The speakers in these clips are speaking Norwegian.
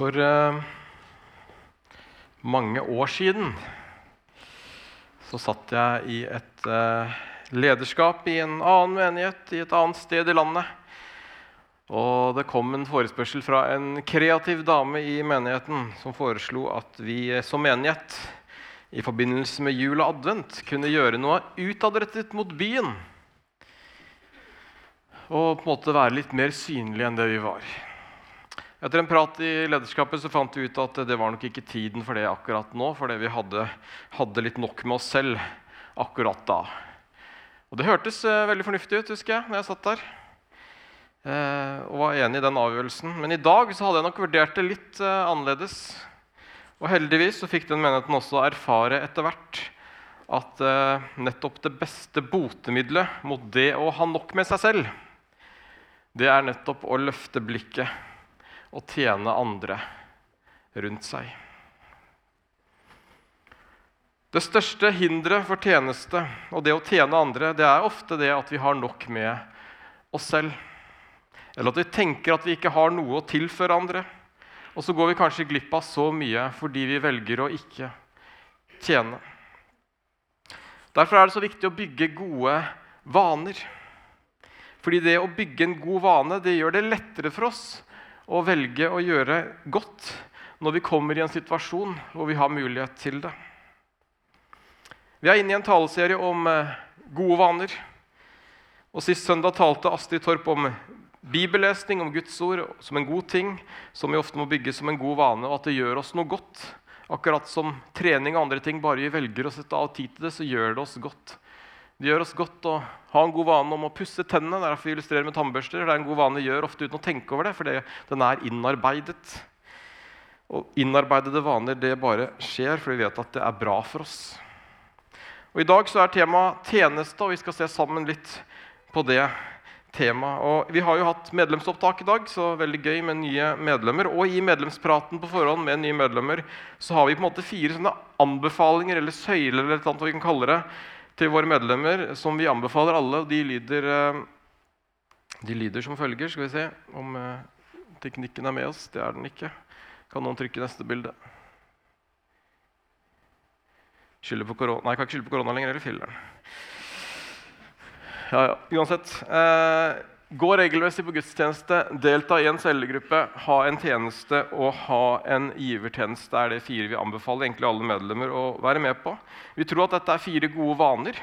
For uh, mange år siden så satt jeg i et uh, lederskap i en annen menighet i et annet sted i landet. Og det kom en forespørsel fra en kreativ dame i menigheten som foreslo at vi som menighet i forbindelse med jul og advent kunne gjøre noe utadrettet mot byen. Og på en måte være litt mer synlige enn det vi var. Etter en prat i lederskapet så fant vi ut at det var nok ikke tiden for det akkurat nå, fordi vi hadde, hadde litt nok med oss selv akkurat da. Og Det hørtes eh, veldig fornuftig ut husker jeg, når jeg satt der. Eh, og var enig i den avgjørelsen. Men i dag så hadde jeg nok vurdert det litt eh, annerledes. Og heldigvis så fikk den menigheten også erfare etter hvert at nettopp det beste botemiddelet mot det å ha nok med seg selv, det er nettopp å løfte blikket og tjene andre rundt seg. Det største hinderet for tjeneste og det å tjene andre det er ofte det at vi har nok med oss selv. Eller at vi tenker at vi ikke har noe å tilføre andre. Og så går vi kanskje glipp av så mye fordi vi velger å ikke tjene. Derfor er det så viktig å bygge gode vaner. Fordi det å bygge en god vane det gjør det lettere for oss å velge å gjøre godt når vi kommer i en situasjon hvor vi har mulighet til det. Vi er inne i en taleserie om eh, gode vaner. Og Sist søndag talte Astrid Torp om bibellesning, om Guds ord, som en god ting, som vi ofte må bygge som en god vane, og at det gjør oss noe godt. Akkurat som trening og andre ting, bare vi velger å sette av tid til det, så gjør det oss godt. Det gjør oss godt å ha en god vane om å pusse tennene. Det er derfor vi illustrerer med tannbørster. Det er en god vane vi gjør ofte uten å tenke over det, for den er innarbeidet. Og innarbeidede vaner det bare skjer fordi vi vet at det er bra for oss. Og I dag så er temaet tjeneste, og vi skal se sammen litt på det temaet. Og Vi har jo hatt medlemsopptak i dag, så veldig gøy med nye medlemmer. Og i medlemspraten på forhånd med nye medlemmer så har vi på en måte fire sånne anbefalinger eller søyler eller noe vi kan kalle det, til våre medlemmer som vi anbefaler alle. De lyder, eh, de lyder som følger. Skal vi se om eh, teknikken er med oss. Det er den ikke. Kan noen trykke neste bilde? Skylder på korona Nei, jeg kan ikke skylde på korona lenger. Eller filler'n. Ja, ja. Uansett. Eh, gå regelmessig på gudstjeneste, delta i en cellegruppe, ha en tjeneste og ha en givertjeneste. Er det fire vi anbefaler egentlig alle medlemmer å være med på. Vi tror at dette er fire gode vaner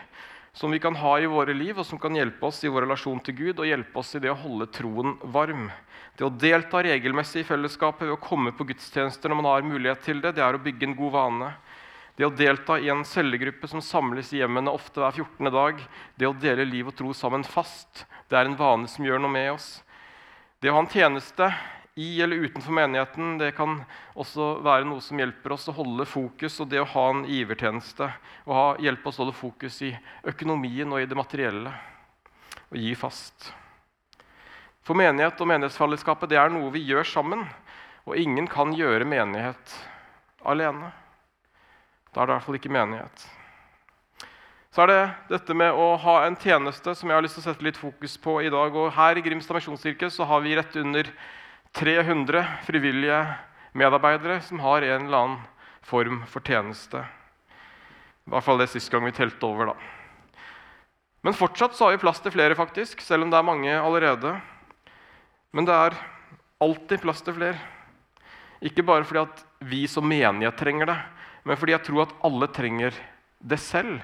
som vi kan ha i våre liv, og som kan hjelpe oss i vår relasjon til Gud og hjelpe oss i det å holde troen varm. Det å delta regelmessig i fellesskapet ved å komme på gudstjenester når man har mulighet til det, det er å bygge en god vane. Det å delta i en cellegruppe som samles i hjemmene ofte hver 14. dag, det å dele liv og tro sammen fast, det er en vane som gjør noe med oss. Det å ha en tjeneste i eller utenfor menigheten det kan også være noe som hjelper oss å holde fokus. Og det å ha en givertjeneste og ha, hjelpe oss å holde fokus i økonomien og i det materielle. Og gi fast. For menighet og menighetsfellesskapet det er noe vi gjør sammen. Og ingen kan gjøre menighet alene. Da er det i hvert fall ikke menighet. Så er det dette med å ha en tjeneste som jeg har lyst til å sette litt fokus på i dag. Og her i Grimstad misjonskirke så har vi rett under 300 frivillige medarbeidere som har en eller annen form for tjeneste. I hvert fall det sist gang vi telte over, da. Men fortsatt så har vi plass til flere, faktisk, selv om det er mange allerede. Men det er alltid plass til flere. Ikke bare fordi at vi som menighet trenger det, men fordi jeg tror at alle trenger det selv.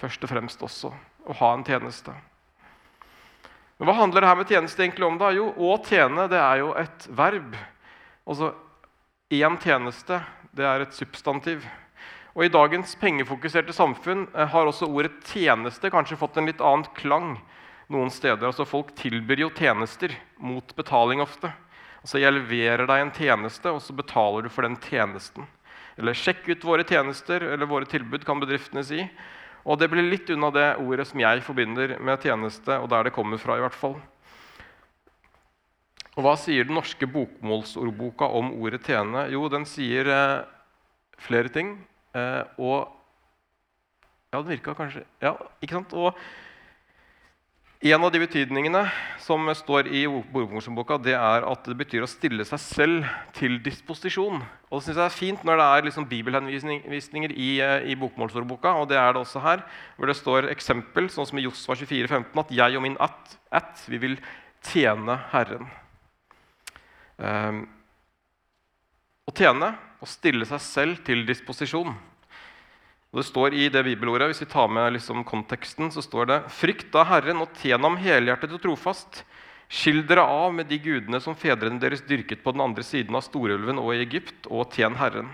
Først og fremst også å ha en tjeneste. Men Hva handler det her med tjeneste egentlig om? da? Jo, Å tjene det er jo et verb. Altså én tjeneste det er et substantiv. Og I dagens pengefokuserte samfunn eh, har også ordet 'tjeneste' kanskje fått en litt annen klang noen steder. Altså Folk tilbyr jo tjenester mot betaling ofte. Altså Jeg leverer deg en tjeneste, og så betaler du for den tjenesten. Eller 'sjekk ut våre tjenester' eller 'våre tilbud', kan bedriftene si. Og det blir litt unna det ordet som jeg forbinder med tjeneste, og der det kommer fra. i hvert fall. Og Hva sier den norske bokmålsordboka om ordet 'tjene'? Jo, den sier eh, flere ting. Eh, og Ja, den virka kanskje Ja, ikke sant? Og En av de betydningene som står i Boka, det er at det betyr å stille seg selv til disposisjon. Og det synes jeg er fint når det er liksom bibelhenvisninger i, eh, i bokmålsordboka. Og det er det også her, hvor det står eksempel, sånn som i Josva 24, 15, at 'jeg og min ett, at vi vil tjene Herren'. Um, å tjene, å stille seg selv til disposisjon. Og det står i det bibelordet, Hvis vi tar med liksom konteksten, så står det Frykt da Herren og tjen ham helhjertet og trofast. Skill dere av med de gudene som fedrene deres dyrket på den andre siden av Storulven og i Egypt, og tjen Herren.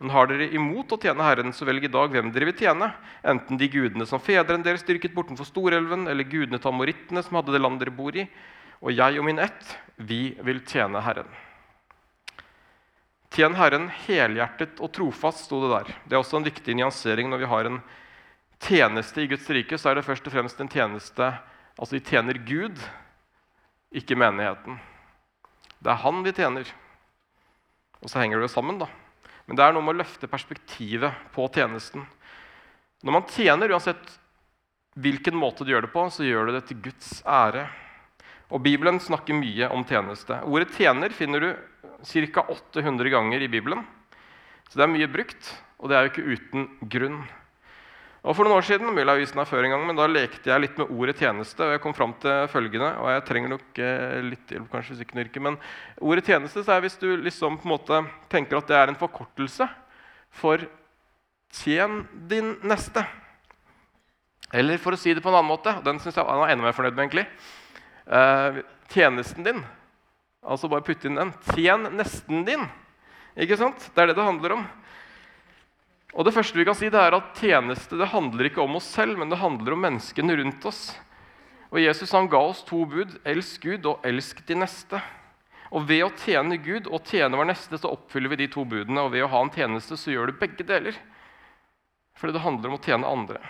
Men har dere imot å tjene Herren, så velg i dag hvem dere vil tjene. Enten de gudene som fedrene deres dyrket bortenfor Storelven, eller gudene til amorittene som hadde det land dere bor i. Og jeg og min ett, vi vil tjene Herren. Tjen Herren helhjertet og trofast, sto det der. Det er også en viktig nyansering når vi har en tjeneste i Guds rike. Så er det først og fremst en tjeneste Altså, vi tjener Gud, ikke menigheten. Det er Han vi tjener. Og så henger det sammen, da. Men det er noe med å løfte perspektivet på tjenesten. Når man tjener, uansett hvilken måte du gjør det på, så gjør du det til Guds ære. Og Bibelen snakker mye om tjeneste. Ordet 'tjener' finner du ca. 800 ganger i Bibelen. Så det er mye brukt, og det er jo ikke uten grunn. Og For noen år siden mulig jeg har før en gang, men da lekte jeg litt med ordet 'tjeneste'. og jeg kom fram til følgende, og jeg trenger nok eh, litt hjelp, kanskje, hvis ikke noe yrke, men ordet 'tjeneste' så er hvis du liksom på en måte tenker at det er en forkortelse for 'tjen din neste'. Eller for å si det på en annen måte, den synes jeg han er enda mer fornøyd med. egentlig, eh, tjenesten din. Altså bare putte inn den. Tjen nesten din. Ikke sant? Det er det det handler om. Og det første vi kan si, det er at tjeneste det handler ikke om oss selv, men det handler om menneskene rundt oss. Og Jesus han ga oss to bud. Elsk Gud og elsk de neste. Og Ved å tjene Gud og tjene vår neste så oppfyller vi de to budene. Og ved å ha en tjeneste så gjør du begge deler. Fordi det handler om å tjene andre.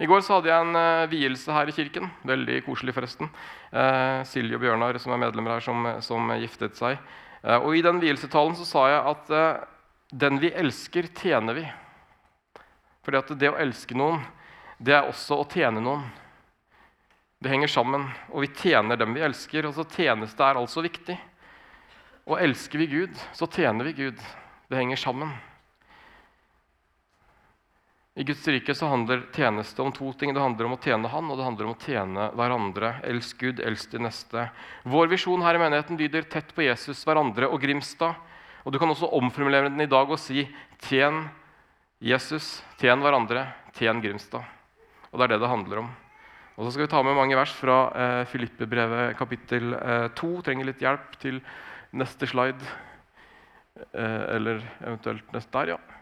I går så hadde jeg en uh, vielse her i kirken. Veldig koselig, forresten. Uh, Silje og Bjørnar, som er medlemmer her, som, som giftet seg. Uh, og I den vielsetalen så sa jeg at den vi elsker, tjener vi. Fordi at det å elske noen, det er også å tjene noen. Det henger sammen, og vi tjener dem vi elsker. og så Tjeneste er altså viktig. Og elsker vi Gud, så tjener vi Gud. Det henger sammen. I Guds rike så handler tjeneste om to ting. Det handler om å tjene Han, og det handler om å tjene hverandre. Elsk Gud, elsk de neste. Vår visjon her i menigheten lyder 'tett på Jesus, hverandre og Grimstad'. Og Du kan også omformulere den i dag og si 'tjen Jesus, tjen hverandre, tjen Grimstad'. Og Det er det det handler om. Og Så skal vi ta med mange vers fra eh, Filippe-brevet kapittel eh, 2. Trenger litt hjelp til neste slide. Eh, eller eventuelt neste der, ja.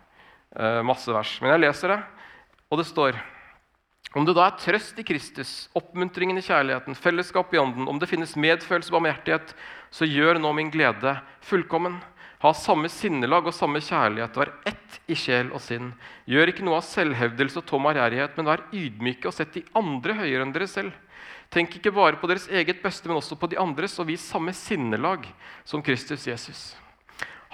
Eh, masse vers. Men jeg leser det, og det står om det da er trøst i Kristus, oppmuntringen i kjærligheten, fellesskap i ånden, om det finnes medfølelse og barmhjertighet, så gjør nå min glede fullkommen. Ha samme sinnelag og samme kjærlighet, vær ett i sjel og sinn. Gjør ikke noe av selvhevdelse og tom ærgjerrighet, men vær ydmyke og sett de andre høyere enn dere selv. Tenk ikke bare på deres eget beste, men også på de andres, og vis samme sinnelag som Kristus Jesus.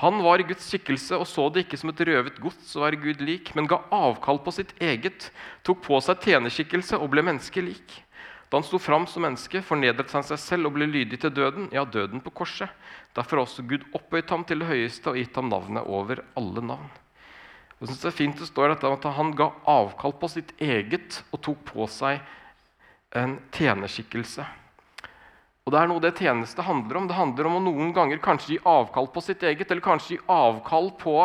Han var i Guds skikkelse og så det ikke som et røvet gods å være Gud lik, men ga avkall på sitt eget, tok på seg tjenerskikkelse og ble menneskelik. Da han sto fram som menneske, fornedret han seg selv og ble lydig til døden, ja, døden på korset. Derfor har også Gud opphøyt ham til det høyeste og gitt ham navnet over alle navn. Jeg synes det er fint det står at Han ga avkall på sitt eget og tok på seg en tjenerskikkelse. Og Det er noe det tjeneste handler om. Det handler om å noen ganger kanskje gi avkall på sitt eget, eller kanskje gi avkall på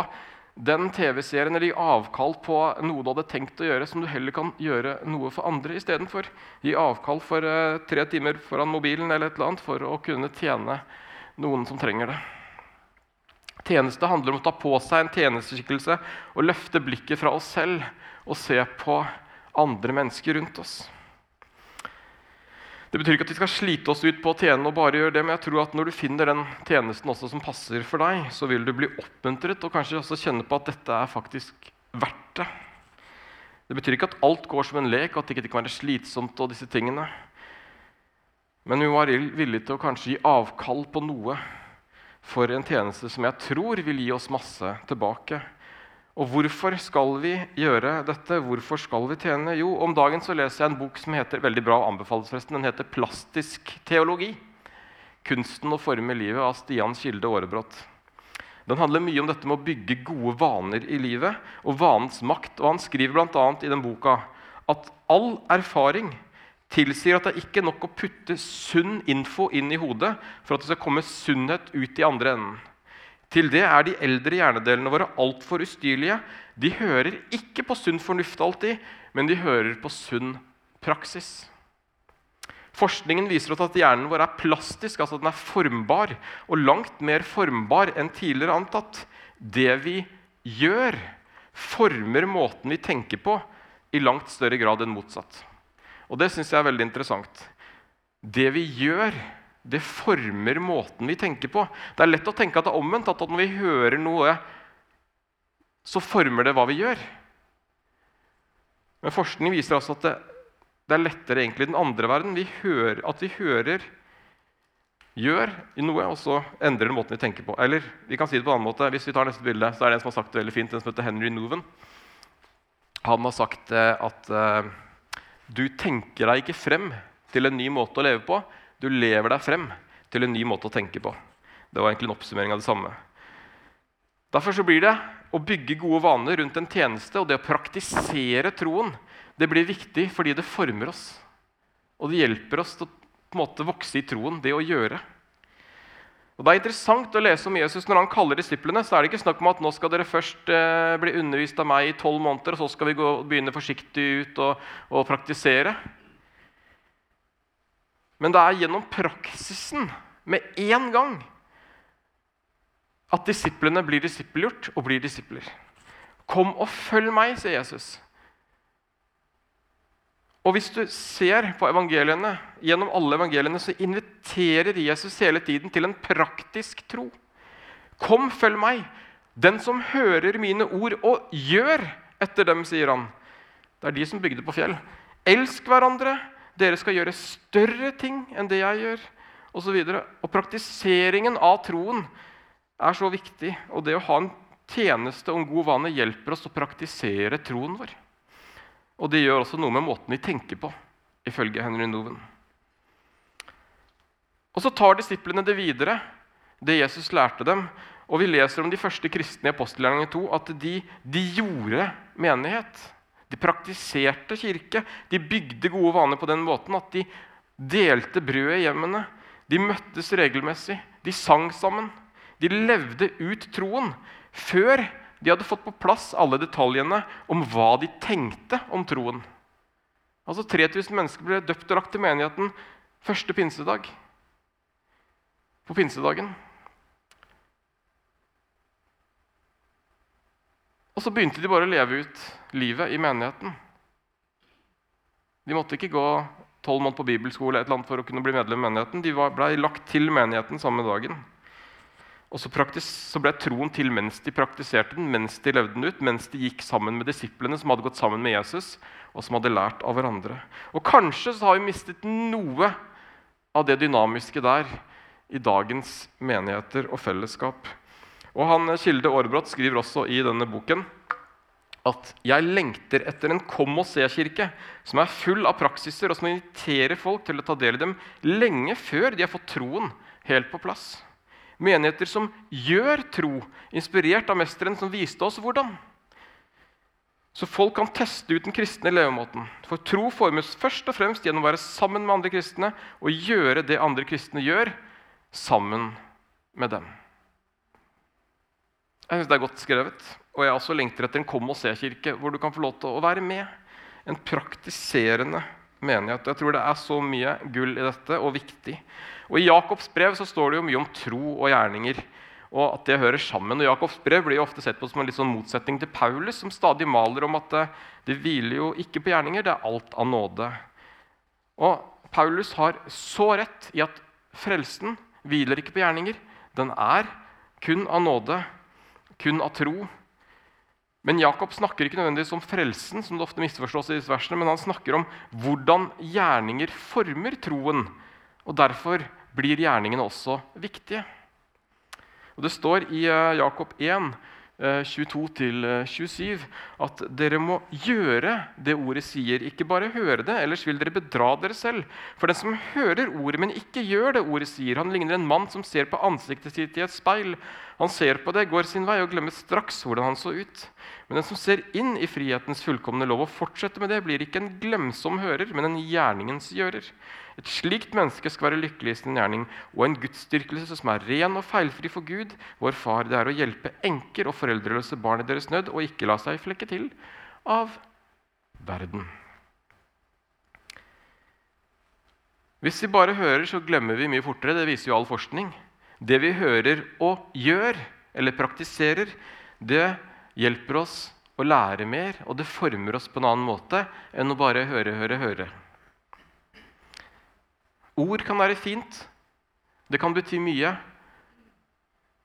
den TV-serien eller gi avkall på noe du hadde tenkt å gjøre, som du heller kan gjøre noe for andre istedenfor. Gi avkall for uh, tre timer foran mobilen eller et eller annet for å kunne tjene noen som trenger det. Tjeneste handler om å ta på seg en tjenesteskikkelse og løfte blikket fra oss selv og se på andre mennesker rundt oss. Det betyr ikke at vi skal slite oss ut på å tjene og bare gjøre det, men jeg tror at når du finner den tjenesten også som passer for deg, så vil du bli oppmuntret og kanskje også kjenne på at dette er faktisk verdt det. Det betyr ikke at alt går som en lek, at det ikke kan være slitsomt og disse tingene. Men vi var villige til å kanskje gi avkall på noe for en tjeneste som jeg tror vil gi oss masse tilbake. Og hvorfor skal vi gjøre dette? Hvorfor skal vi tjene? Jo, om dagen så leser jeg en bok som heter veldig bra anbefales forresten, den heter 'Plastisk teologi'. Kunsten å forme livet av Stian Kilde Aarebrot. Den handler mye om dette med å bygge gode vaner i livet og vanens makt. Og Han skriver bl.a. i den boka at all erfaring tilsier at det er ikke nok å putte sunn info inn i hodet for at det skal komme sunnhet ut i andre enden. Til det er de eldre hjernedelene våre altfor ustyrlige. De hører ikke på sunn fornuft alltid, men de hører på sunn praksis. Forskningen viser at hjernen vår er plastisk, altså den er formbar. Og langt mer formbar enn tidligere antatt. Det vi gjør, former måten vi tenker på, i langt større grad enn motsatt. Og det syns jeg er veldig interessant. Det vi gjør, det former måten vi tenker på. Det er lett å tenke at det er omvendt, at når vi hører noe, så former det hva vi gjør. Men forskning viser altså at det, det er lettere egentlig i den andre verden. Vi hører, at vi hører gjør noe, og så endrer det måten vi tenker på. Eller vi kan si det på en annen måte. Hvis vi tar neste bilde, så er det en som har sagt det veldig fint, en som heter Henry Noven. Han har sagt eh, at uh, du tenker deg ikke frem til en ny måte å leve på, du lever deg frem til en ny måte å tenke på. Det var egentlig en oppsummering av det samme. Derfor så blir det å bygge gode vaner rundt en tjeneste og det å praktisere troen det blir viktig fordi det former oss. Og det hjelper oss til å på en måte vokse i troen, det å gjøre. Og Det er interessant å lese om Jesus når han kaller disiplene. så er det ikke snakk om at nå skal dere først eh, bli undervist av meg i tolv måneder, og så skal vi gå, begynne forsiktig ut og, og praktisere. Men det er gjennom praksisen, med én gang, at disiplene blir disippelgjort og blir disipler. Kom og følg meg, sier Jesus. Og Hvis du ser på evangeliene, gjennom alle evangeliene, så inviterer Jesus hele tiden til en praktisk tro. Kom, følg meg. Den som hører mine ord og gjør etter dem, sier han. Det er de som bygde på fjell. Elsk hverandre, dere skal gjøre større ting enn det jeg gjør. Og, så og praktiseringen av troen er så viktig. Og det å ha en tjeneste om god vane hjelper oss å praktisere troen vår. Og det gjør også noe med måten vi tenker på, ifølge Henry Noven. Og så tar disiplene det videre, det Jesus lærte dem. Og vi leser om de første kristne i apostelgjerningen 2 at de, de gjorde menighet. De praktiserte kirke. De bygde gode vaner på den måten at de delte brødet i hjemmene. De møttes regelmessig. De sang sammen. De levde ut troen før de hadde fått på plass alle detaljene om hva de tenkte om troen. Altså 3000 mennesker ble døpt og lagt til menigheten første pinsedag. På pinsedagen. Og så begynte de bare å leve ut livet i menigheten. De måtte ikke gå tolv måneder på bibelskole et eller annet for å kunne bli medlem i menigheten. De ble lagt til menigheten samme dagen. Og så, så, ble troen til mens de praktiserte den, mens de levde den ut, mens de gikk sammen med disiplene som hadde gått sammen med Jesus, og som hadde lært av hverandre. Og kanskje så har vi mistet noe av det dynamiske der i dagens menigheter og fellesskap. Og han Kilde Aarbrot skriver også i denne boken at 'jeg lengter etter en kom og se-kirke' som er full av praksiser, og som inviterer folk til å ta del i dem lenge før de har fått troen helt på plass. Menigheter som gjør tro, inspirert av mesteren som viste oss hvordan. Så folk kan teste ut den kristne levemåten. For tro formes først og fremst gjennom å være sammen med andre kristne og gjøre det andre kristne gjør, sammen med dem. Jeg synes Det er godt skrevet. Og jeg også lengter etter en kom og se-kirke hvor du kan få lov til å være med. En praktiserende menighet. Jeg tror det er så mye gull i dette, og viktig. Og I Jakobs brev så står det jo mye om tro og gjerninger. og at det hører sammen. Og Jakobs brev blir jo ofte sett på som en litt sånn motsetning til Paulus, som stadig maler om at det, det hviler jo ikke på gjerninger, det er alt av nåde. Og Paulus har så rett i at frelsen hviler ikke på gjerninger. Den er kun av nåde, kun av tro. Men Jakob snakker ikke nødvendigvis om frelsen, som det ofte misforstås i disse versene, men han snakker om hvordan gjerninger former troen. Og derfor blir gjerningene også viktige. Og Det står i eh, Jakob 1, 22-27 eh, at dere må gjøre det ordet sier, ikke bare høre det, ellers vil dere bedra dere selv. For den som hører ordet, men ikke gjør det ordet sier, han ligner en mann som ser på ansiktet sitt i et speil. Han ser på det, går sin vei og glemmer straks hvordan han så ut. Men den som ser inn i frihetens fullkomne lov og fortsetter med det, blir ikke en glemsom hører, men en gjerningens gjører. Et slikt menneske skal være lykkelig i sin gjerning, og en gudsdyrkelse som er ren og feilfri for Gud, vår Far, det er å hjelpe enker og foreldreløse barn i deres nød, og ikke la seg flekke til av verden. Hvis vi bare hører, så glemmer vi mye fortere. Det viser jo all forskning. Det vi hører og gjør, eller praktiserer, det hjelper oss å lære mer, og det former oss på en annen måte enn å bare høre, høre, høre. Ord kan være fint. Det kan bety mye.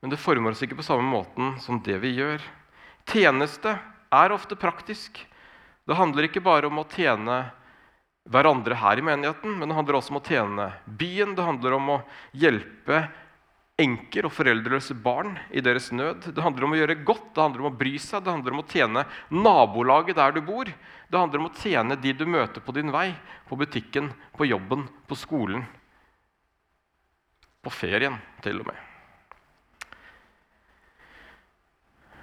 Men det former oss ikke på samme måten som det vi gjør. Tjeneste er ofte praktisk. Det handler ikke bare om å tjene hverandre her i menigheten, men det handler også om å tjene byen. Det handler om å hjelpe enker og foreldreløse barn i deres nød. Det handler om å gjøre godt, det handler om å bry seg, det handler om å tjene nabolaget der du bor. Det handler om å tjene de du møter på din vei, på butikken, på jobben, på skolen. På ferien, til og med.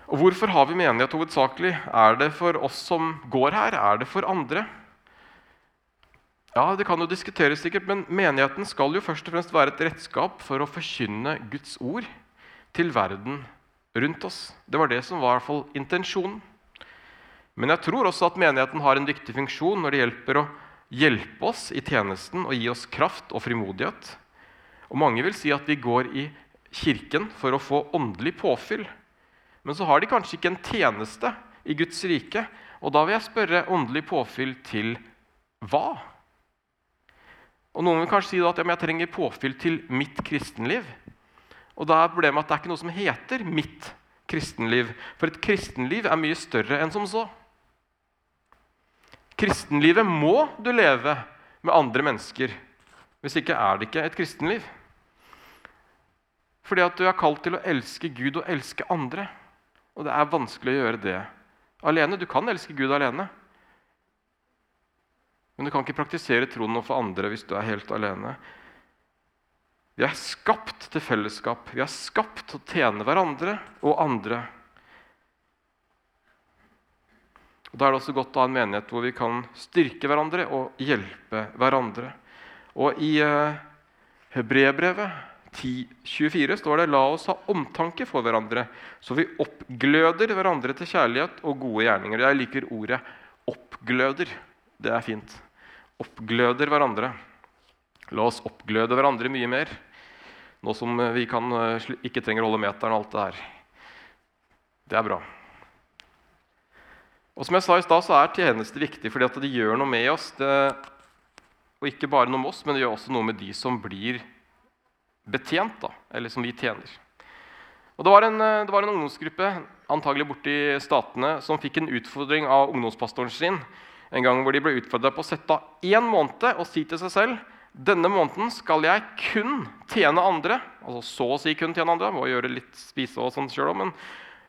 Og Hvorfor har vi menighet hovedsakelig? Er det for oss som går her? Er det for andre? Ja, Det kan jo diskuteres, sikkert, men menigheten skal jo først og fremst være et redskap for å forkynne Guds ord til verden rundt oss. Det var det som var i hvert fall intensjonen. Men jeg tror også at menigheten har en viktig funksjon når det hjelper å hjelpe oss i tjenesten og gi oss kraft og frimodighet. Og Mange vil si at de går i kirken for å få åndelig påfyll. Men så har de kanskje ikke en tjeneste i Guds rike. Og da vil jeg spørre åndelig påfyll til hva? Og Noen vil kanskje si at ja, jeg trenger påfyll til mitt kristenliv. Og da er problemet at det er ikke noe som heter 'mitt kristenliv'. For et kristenliv er mye større enn som så. Kristenlivet må du leve med andre mennesker. Hvis ikke er det ikke et kristenliv. Fordi at du er kalt til å elske Gud og elske andre. Og det er vanskelig å gjøre det alene. Du kan elske Gud alene. Men du kan ikke praktisere troen overfor andre hvis du er helt alene. Vi er skapt til fellesskap. Vi er skapt til å tjene hverandre og andre. Og Da er det også godt å ha en menighet hvor vi kan styrke hverandre og hjelpe hverandre. Og I uh, Hebrebrevet 10.24 står det La oss ha omtanke for hverandre, så vi oppgløder hverandre til kjærlighet og gode gjerninger. Jeg liker ordet 'oppgløder'. Det er fint. Oppgløder hverandre. La oss oppgløde hverandre mye mer. Nå som vi kan, eh, ikke trenger å holde meteren og alt det her. Det er bra. Og som jeg sa i stad, så er tjeneste viktig fordi at det gjør noe med oss. Det, og ikke bare noe med oss, men det gjør også noe med de som blir betjent, da, eller som vi tjener. Og det var, en, eh, det var en ungdomsgruppe antagelig borte i Statene, som fikk en utfordring av ungdomspastoren sin en gang hvor de ble utfordra på å sette av én måned og si til seg selv denne måneden skal jeg kun tjene andre. Altså så å si kun tjene andre. Må gjøre litt spise og sånt selv, men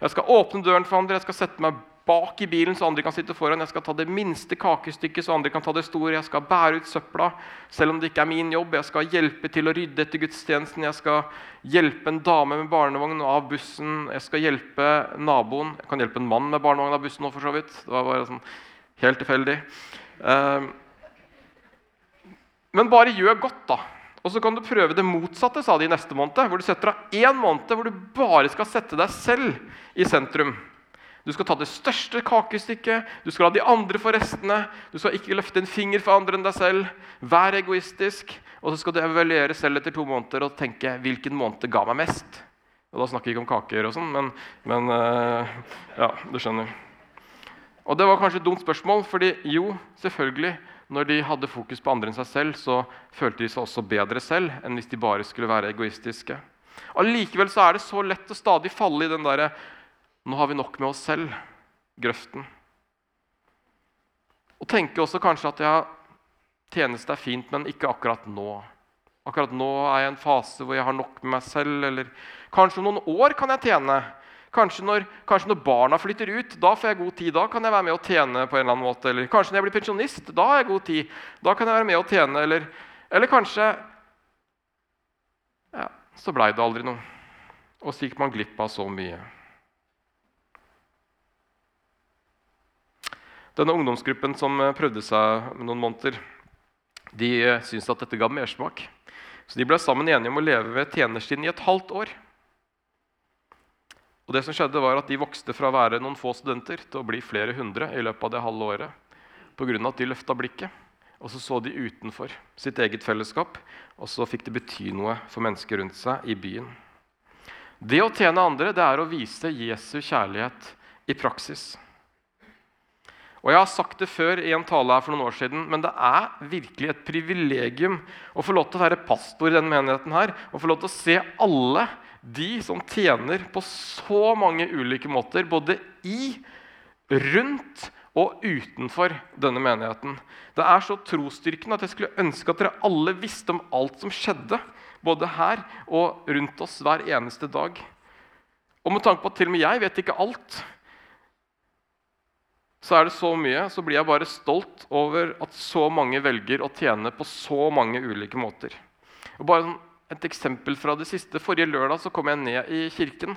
jeg skal åpne døren for andre. Jeg skal sette meg bak i bilen så andre kan sitte foran. Jeg skal ta det minste kakestykket så andre kan ta det store. Jeg skal bære ut søpla selv om det ikke er min jobb. Jeg skal hjelpe til å rydde etter gudstjenesten. Jeg skal hjelpe en dame med barnevogn av bussen. Jeg skal hjelpe naboen. Jeg kan hjelpe en mann med barnevogn av bussen nå, for så vidt. Det var bare sånn Helt tilfeldig. Ehm, men bare gjør godt, da. Og så kan du prøve det motsatte, sa de neste måned. Hvor du setter av én måned hvor du bare skal sette deg selv i sentrum. Du skal ta det største kakestykket, du skal la de andre få restene. Du skal ikke løfte en finger for andre enn deg selv. Vær egoistisk. Og så skal du evaluere selv etter to måneder og tenke hvilken måned ga meg mest. Og Da snakker vi ikke om kaker, og sånn, men, men uh, ja, du skjønner. Og Det var kanskje et dumt spørsmål, fordi jo, selvfølgelig, når de hadde fokus på andre enn seg selv, så følte de seg også bedre selv enn hvis de bare skulle være egoistiske. Allikevel så er det så lett å stadig falle i den derre 'nå har vi nok med oss selv'-grøften. Og tenke også kanskje at ja, tjeneste er fint, men ikke akkurat nå. Akkurat nå er jeg i en fase hvor jeg har nok med meg selv. Eller kanskje om noen år kan jeg tjene. Kanskje når, kanskje når, barna flytter ut, da får jeg god tid. Da kan jeg være med og tjene. på en eller annen måte. Eller kanskje når jeg blir pensjonist, da har jeg god tid. Da kan jeg være med og tjene. Eller, eller kanskje ja, Så blei det aldri noe. Og så gikk man glipp av så mye. Denne ungdomsgruppen som prøvde seg noen måneder, de syntes at dette ga mersmak. Så de ble sammen enige om å leve ved tjenerstien i et halvt år. Og det som skjedde var at De vokste fra å være noen få studenter til å bli flere hundre i løpet av det halve året. Av at de løfta blikket, og så så de utenfor sitt eget fellesskap. Og så fikk det bety noe for mennesker rundt seg i byen. Det å tjene andre det er å vise Jesu kjærlighet i praksis. Og Jeg har sagt det før i en tale her for noen år siden, men det er virkelig et privilegium å få lov til å være pastor i denne menigheten her, og få lov til å se alle de som tjener på så mange ulike måter, både i, rundt og utenfor denne menigheten. Det er så trosstyrkende at jeg skulle ønske at dere alle visste om alt som skjedde, både her og rundt oss hver eneste dag. Og med tanke på at til og med jeg vet ikke alt, så er det så mye, så blir jeg bare stolt over at så mange velger å tjene på så mange ulike måter. Og bare sånn et eksempel fra det siste. Forrige lørdag så kom jeg ned i kirken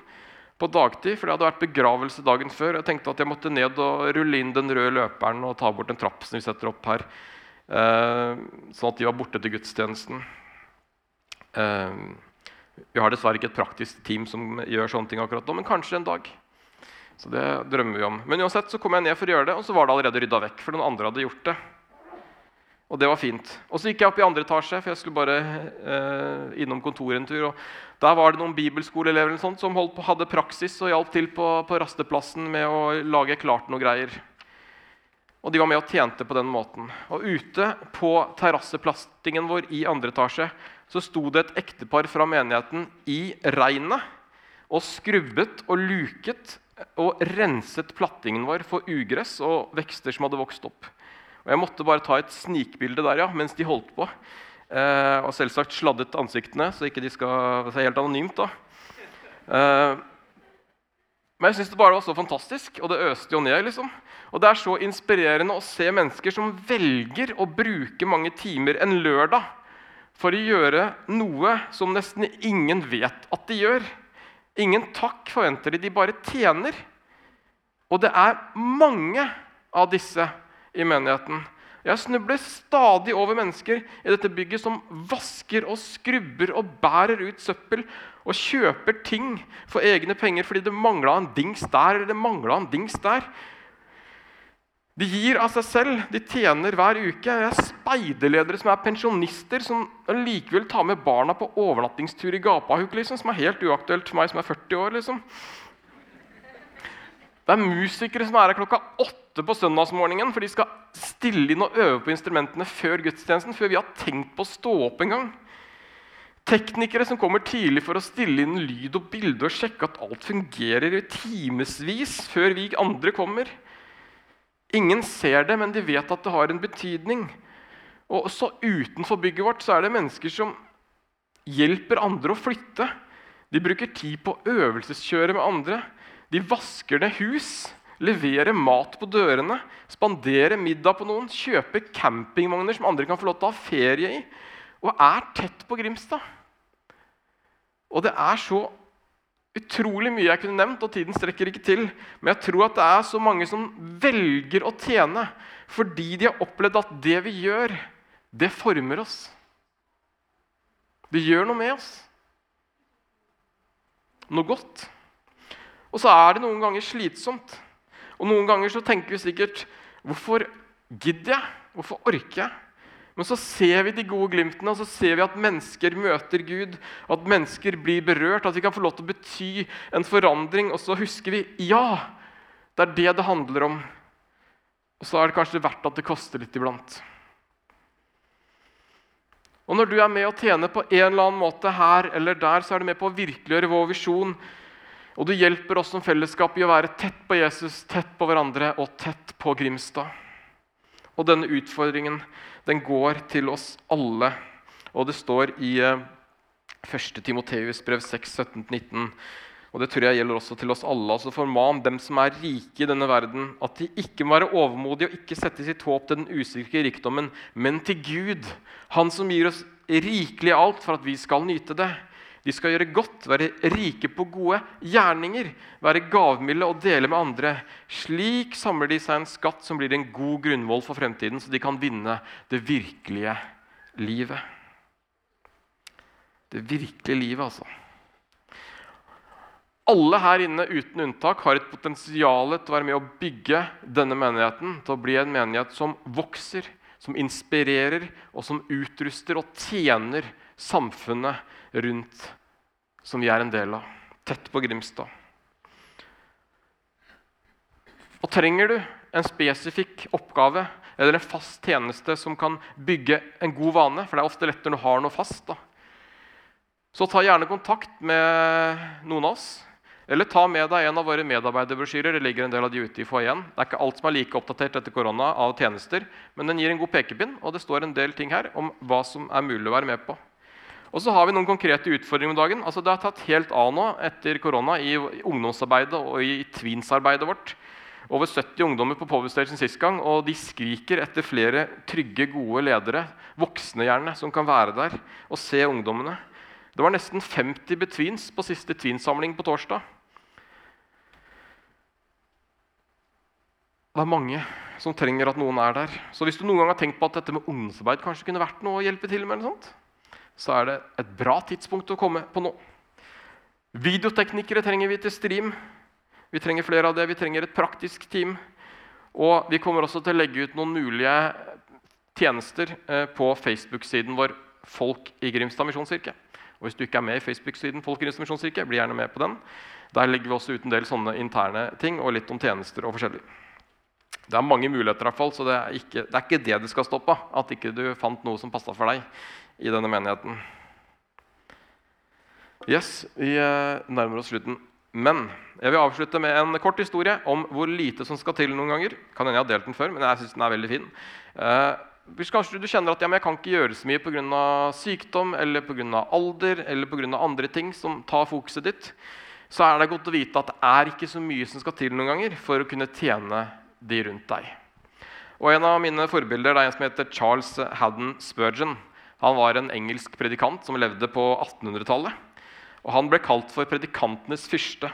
på dagtid, for det hadde vært begravelse dagen før. Jeg tenkte at jeg måtte ned og rulle inn den røde løperen og ta bort en trapp som vi setter opp her. Eh, sånn at de var borte til gudstjenesten. Eh, vi har dessverre ikke et praktisk team som gjør sånne ting akkurat nå, men kanskje en dag. Så det drømmer vi om. Men uansett så kom jeg ned for å gjøre det, og så var det allerede rydda vekk. for noen andre hadde gjort det. Og det var fint. Og så gikk jeg opp i andre etasje, for jeg skulle bare eh, innom kontoret en tur. og Der var det noen bibelskoleelever som på, hadde praksis og hjalp til på, på, rasteplassen med å lage klart noe greier. Og de var med og tjente på den måten. Og ute på terrasseplastingen vår i andre etasje så sto det et ektepar fra menigheten i regnet og skrubbet og luket og renset plattingen vår for ugress og vekster som hadde vokst opp. Og Jeg måtte bare ta et snikbilde der ja, mens de holdt på. Eh, og selvsagt sladdet ansiktene, så ikke de skal se helt anonymt. da. Eh, men jeg syns det bare var så fantastisk, og det øste jo ned. liksom. Og Det er så inspirerende å se mennesker som velger å bruke mange timer en lørdag for å gjøre noe som nesten ingen vet at de gjør. Ingen takk forventer de, de bare tjener. Og det er mange av disse i menigheten. Jeg snubler stadig over mennesker i dette bygget som vasker og skrubber og bærer ut søppel og kjøper ting for egne penger fordi det mangla en dings der eller det en dings der. De gir av seg selv. De tjener hver uke. Jeg er speiderledere som er pensjonister, som likevel tar med barna på overnattingstur i Gapahuk, liksom, som er helt uaktuelt for meg som er 40 år. liksom. Det er musikere som er her klokka åtte på søndagsmorgenen, for de skal stille inn og øve på instrumentene før gudstjenesten, før vi har tenkt på å stå opp en gang. Teknikere som kommer tidlig for å stille inn lyd og bilde og sjekke at alt fungerer i timevis før vi andre kommer. Ingen ser det, men de vet at det har en betydning. Og også utenfor bygget vårt så er det mennesker som hjelper andre å flytte. De bruker tid på øvelseskjøre med andre. De vasker ned hus, leverer mat på dørene, spandere middag på noen, kjøpe campingvogner som andre kan få lov til å ha ferie i, og er tett på Grimstad. Og det er så utrolig mye jeg kunne nevnt, og tiden strekker ikke til. Men jeg tror at det er så mange som velger å tjene fordi de har opplevd at det vi gjør, det former oss. Det gjør noe med oss. Noe godt. Og så er det noen ganger slitsomt. Og noen ganger så tenker vi sikkert Hvorfor gidder jeg? Hvorfor orker jeg? Men så ser vi de gode glimtene, og så ser vi at mennesker møter Gud. At mennesker blir berørt, at vi kan få lov til å bety en forandring. Og så husker vi ja, det er det det handler om. Og så er det kanskje verdt at det koster litt iblant. Og Når du er med å tjene på en eller annen måte her eller der, så er du med på å virkeliggjøre vår visjon og du hjelper oss som fellesskap i å være tett på Jesus, tett på hverandre og tett på Grimstad. Og denne utfordringen den går til oss alle. Og det står i 1. Eh, Timoteus brev 6, 17-19. Og det tror jeg gjelder også til oss alle. altså Forman dem som er rike i denne verden, at de ikke må være overmodige og ikke sette sitt håp til den usikre rikdommen, men til Gud, Han som gir oss rikelig alt for at vi skal nyte det. De skal gjøre godt, være rike på gode gjerninger, være gavmilde og dele med andre. Slik samler de seg en skatt som blir en god grunnvoll for fremtiden, så de kan vinne det virkelige livet. Det virkelige livet, altså. Alle her inne uten unntak har et potensial til å være med å bygge denne menigheten til å bli en menighet som vokser, som inspirerer, og som utruster og tjener samfunnet rundt som vi er en del av, tett på Grimstad. Og trenger du en spesifikk oppgave eller en fast tjeneste som kan bygge en god vane, for det er ofte lettere når du har noe fast, da. så ta gjerne kontakt med noen av oss. Eller ta med deg en av våre medarbeiderbrosjyrer. Det ligger en del av de ute i foajeen. Det er ikke alt som er like oppdatert etter korona av tjenester, men den gir en god pekepinn, og det står en del ting her om hva som er mulig å være med på. Og så har vi noen konkrete utfordringer om dagen. Altså, det har tatt helt av nå etter korona i ungdomsarbeidet og i tweens-arbeidet vårt. Over 70 ungdommer på Power Station sist gang, og de skriker etter flere trygge, gode ledere. Voksne gjerne, som kan være der og se ungdommene. Det var nesten 50 betweens på siste tweens-samling på torsdag. Det er mange som trenger at noen er der. Så hvis du noen gang har tenkt på at dette med ungdomsarbeid kanskje kunne vært noe å hjelpe til med, eller sånt, så er det et bra tidspunkt å komme på nå. Videoteknikere trenger vi til stream. Vi trenger flere av det. Vi trenger et praktisk team. Og vi kommer også til å legge ut noen mulige tjenester eh, på Facebook-siden vår Folk i Grimstad misjonskirke. Og hvis du ikke er med i Facebook-siden Folk i Grimstad misjonskirke, bli gjerne med på den. Der legger vi også ut en del sånne interne ting og litt om tjenester og forskjellig. Det er mange muligheter, i hvert fall, så det er, ikke, det er ikke det du skal stoppe. At ikke du fant noe som passa for deg i denne menigheten. Yes, Vi eh, nærmer oss slutten. Men jeg vil avslutte med en kort historie om hvor lite som skal til noen ganger. Kan hende jeg har delt den før, men jeg synes den er veldig fin. Eh, hvis kanskje du kjenner at ja, jeg kan ikke gjøre så mye pga. sykdom eller på grunn av alder eller på grunn av andre ting som tar fokuset ditt, så er det godt å vite at det er ikke så mye som skal til noen ganger for å kunne tjene de rundt deg. Og En av mine forbilder er en som heter Charles Haddon Spurgeon. Han var en engelsk predikant som levde på 1800-tallet. Og Han ble kalt for predikantenes fyrste.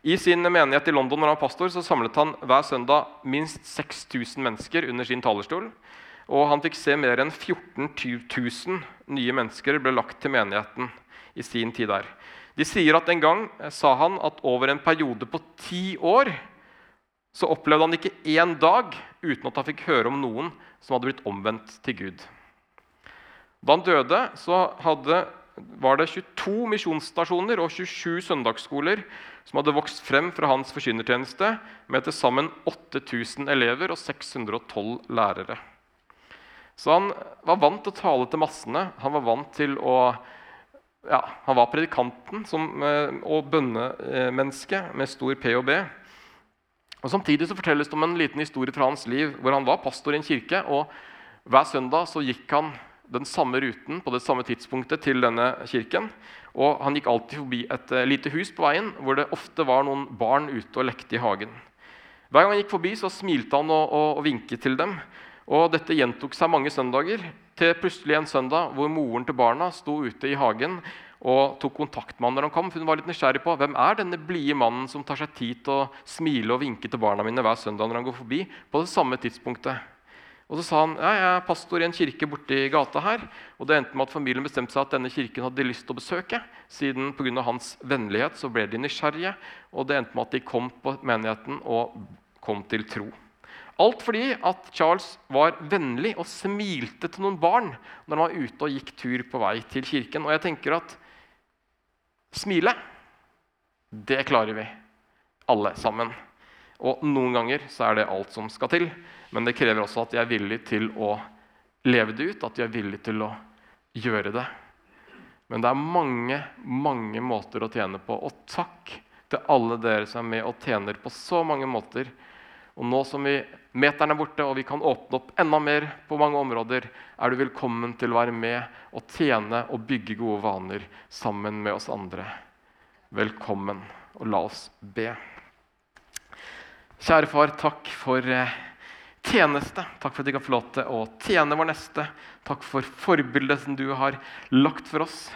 I sin menighet i London når han var pastor, så samlet han hver søndag minst 6000 mennesker under sin talerstol. Og han fikk se mer enn 14 000 nye mennesker ble lagt til menigheten i sin tid der. De sier at En gang sa han at over en periode på ti år så opplevde han ikke én dag uten at han fikk høre om noen som hadde blitt omvendt til Gud. Da han døde, hadde, var det 22 misjonsstasjoner og 27 søndagsskoler som hadde vokst frem fra hans forkynnertjeneste, med til sammen 8000 elever og 612 lærere. Så han var vant til å tale til massene. Han var vant til å ja, Han var predikanten som, eh, og bønnemenneske med stor P og B. Og Samtidig så fortelles det om en liten historie fra hans liv hvor han var pastor i en kirke. og Hver søndag så gikk han den samme ruten på det samme tidspunktet til denne kirken. Og Han gikk alltid forbi et uh, lite hus på veien hvor det ofte var noen barn ute og lekte i hagen. Hver gang han gikk forbi, så smilte han og, og, og vinket til dem. Og Dette gjentok seg mange søndager, til plutselig en søndag hvor moren til barna sto ute i hagen og tok kontakt med han når han kom. for Hun var litt nysgjerrig på hvem er denne blide mannen som tar seg tid til å smile og vinke til barna mine hver søndag når han går forbi. på det samme tidspunktet. Og Så sa han ja, jeg er pastor i en kirke borti gata her. og Det endte med at familien bestemte seg at denne kirken hadde lyst til å besøke. Siden pga. hans vennlighet så ble de nysgjerrige, og det endte med at de kom på menigheten og kom til tro. Alt fordi at Charles var vennlig og smilte til noen barn når han var ute og gikk tur på vei til kirken. Og jeg tenker at Smile, det klarer vi alle sammen. Og noen ganger så er det alt som skal til. Men det krever også at de er villige til å leve det ut, at de er villige til å gjøre det. Men det er mange, mange måter å tjene på. Og takk til alle dere som er med og tjener på så mange måter. Og nå som vi meteren er borte og vi kan åpne opp enda mer på mange områder, er du velkommen til å være med og tjene og bygge gode vaner sammen med oss andre. Velkommen. Og la oss be. Kjære far, takk for eh, tjeneste. Takk for at vi kan få lov til å tjene vår neste. Takk for forbildet som du har lagt for oss.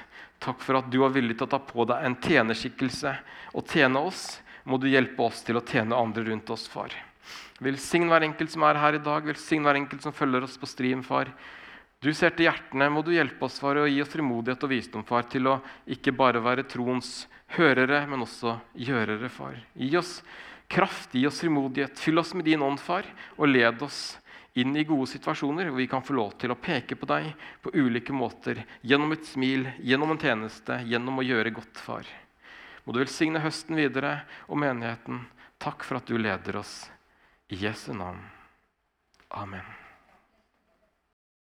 Takk for at du var villig til å ta på deg en tjenerskikkelse og tjene oss. Må du hjelpe oss til å tjene andre rundt oss, far. Velsign hver enkelt som er her i dag. Velsign hver enkelt som følger oss på stream, far. Du ser til hjertene. Må du hjelpe oss far, og gi oss frimodighet og visdom far, til å ikke bare være troens hørere, men også gjørere, far. Gi oss kraft, gi oss frimodighet. Fyll oss med din ånd, far, og led oss inn i gode situasjoner hvor vi kan få lov til å peke på deg på ulike måter. Gjennom et smil, gjennom en tjeneste, gjennom å gjøre godt, far. Må du velsigne høsten videre og menigheten. Takk for at du leder oss. I Jesu navn. Amen.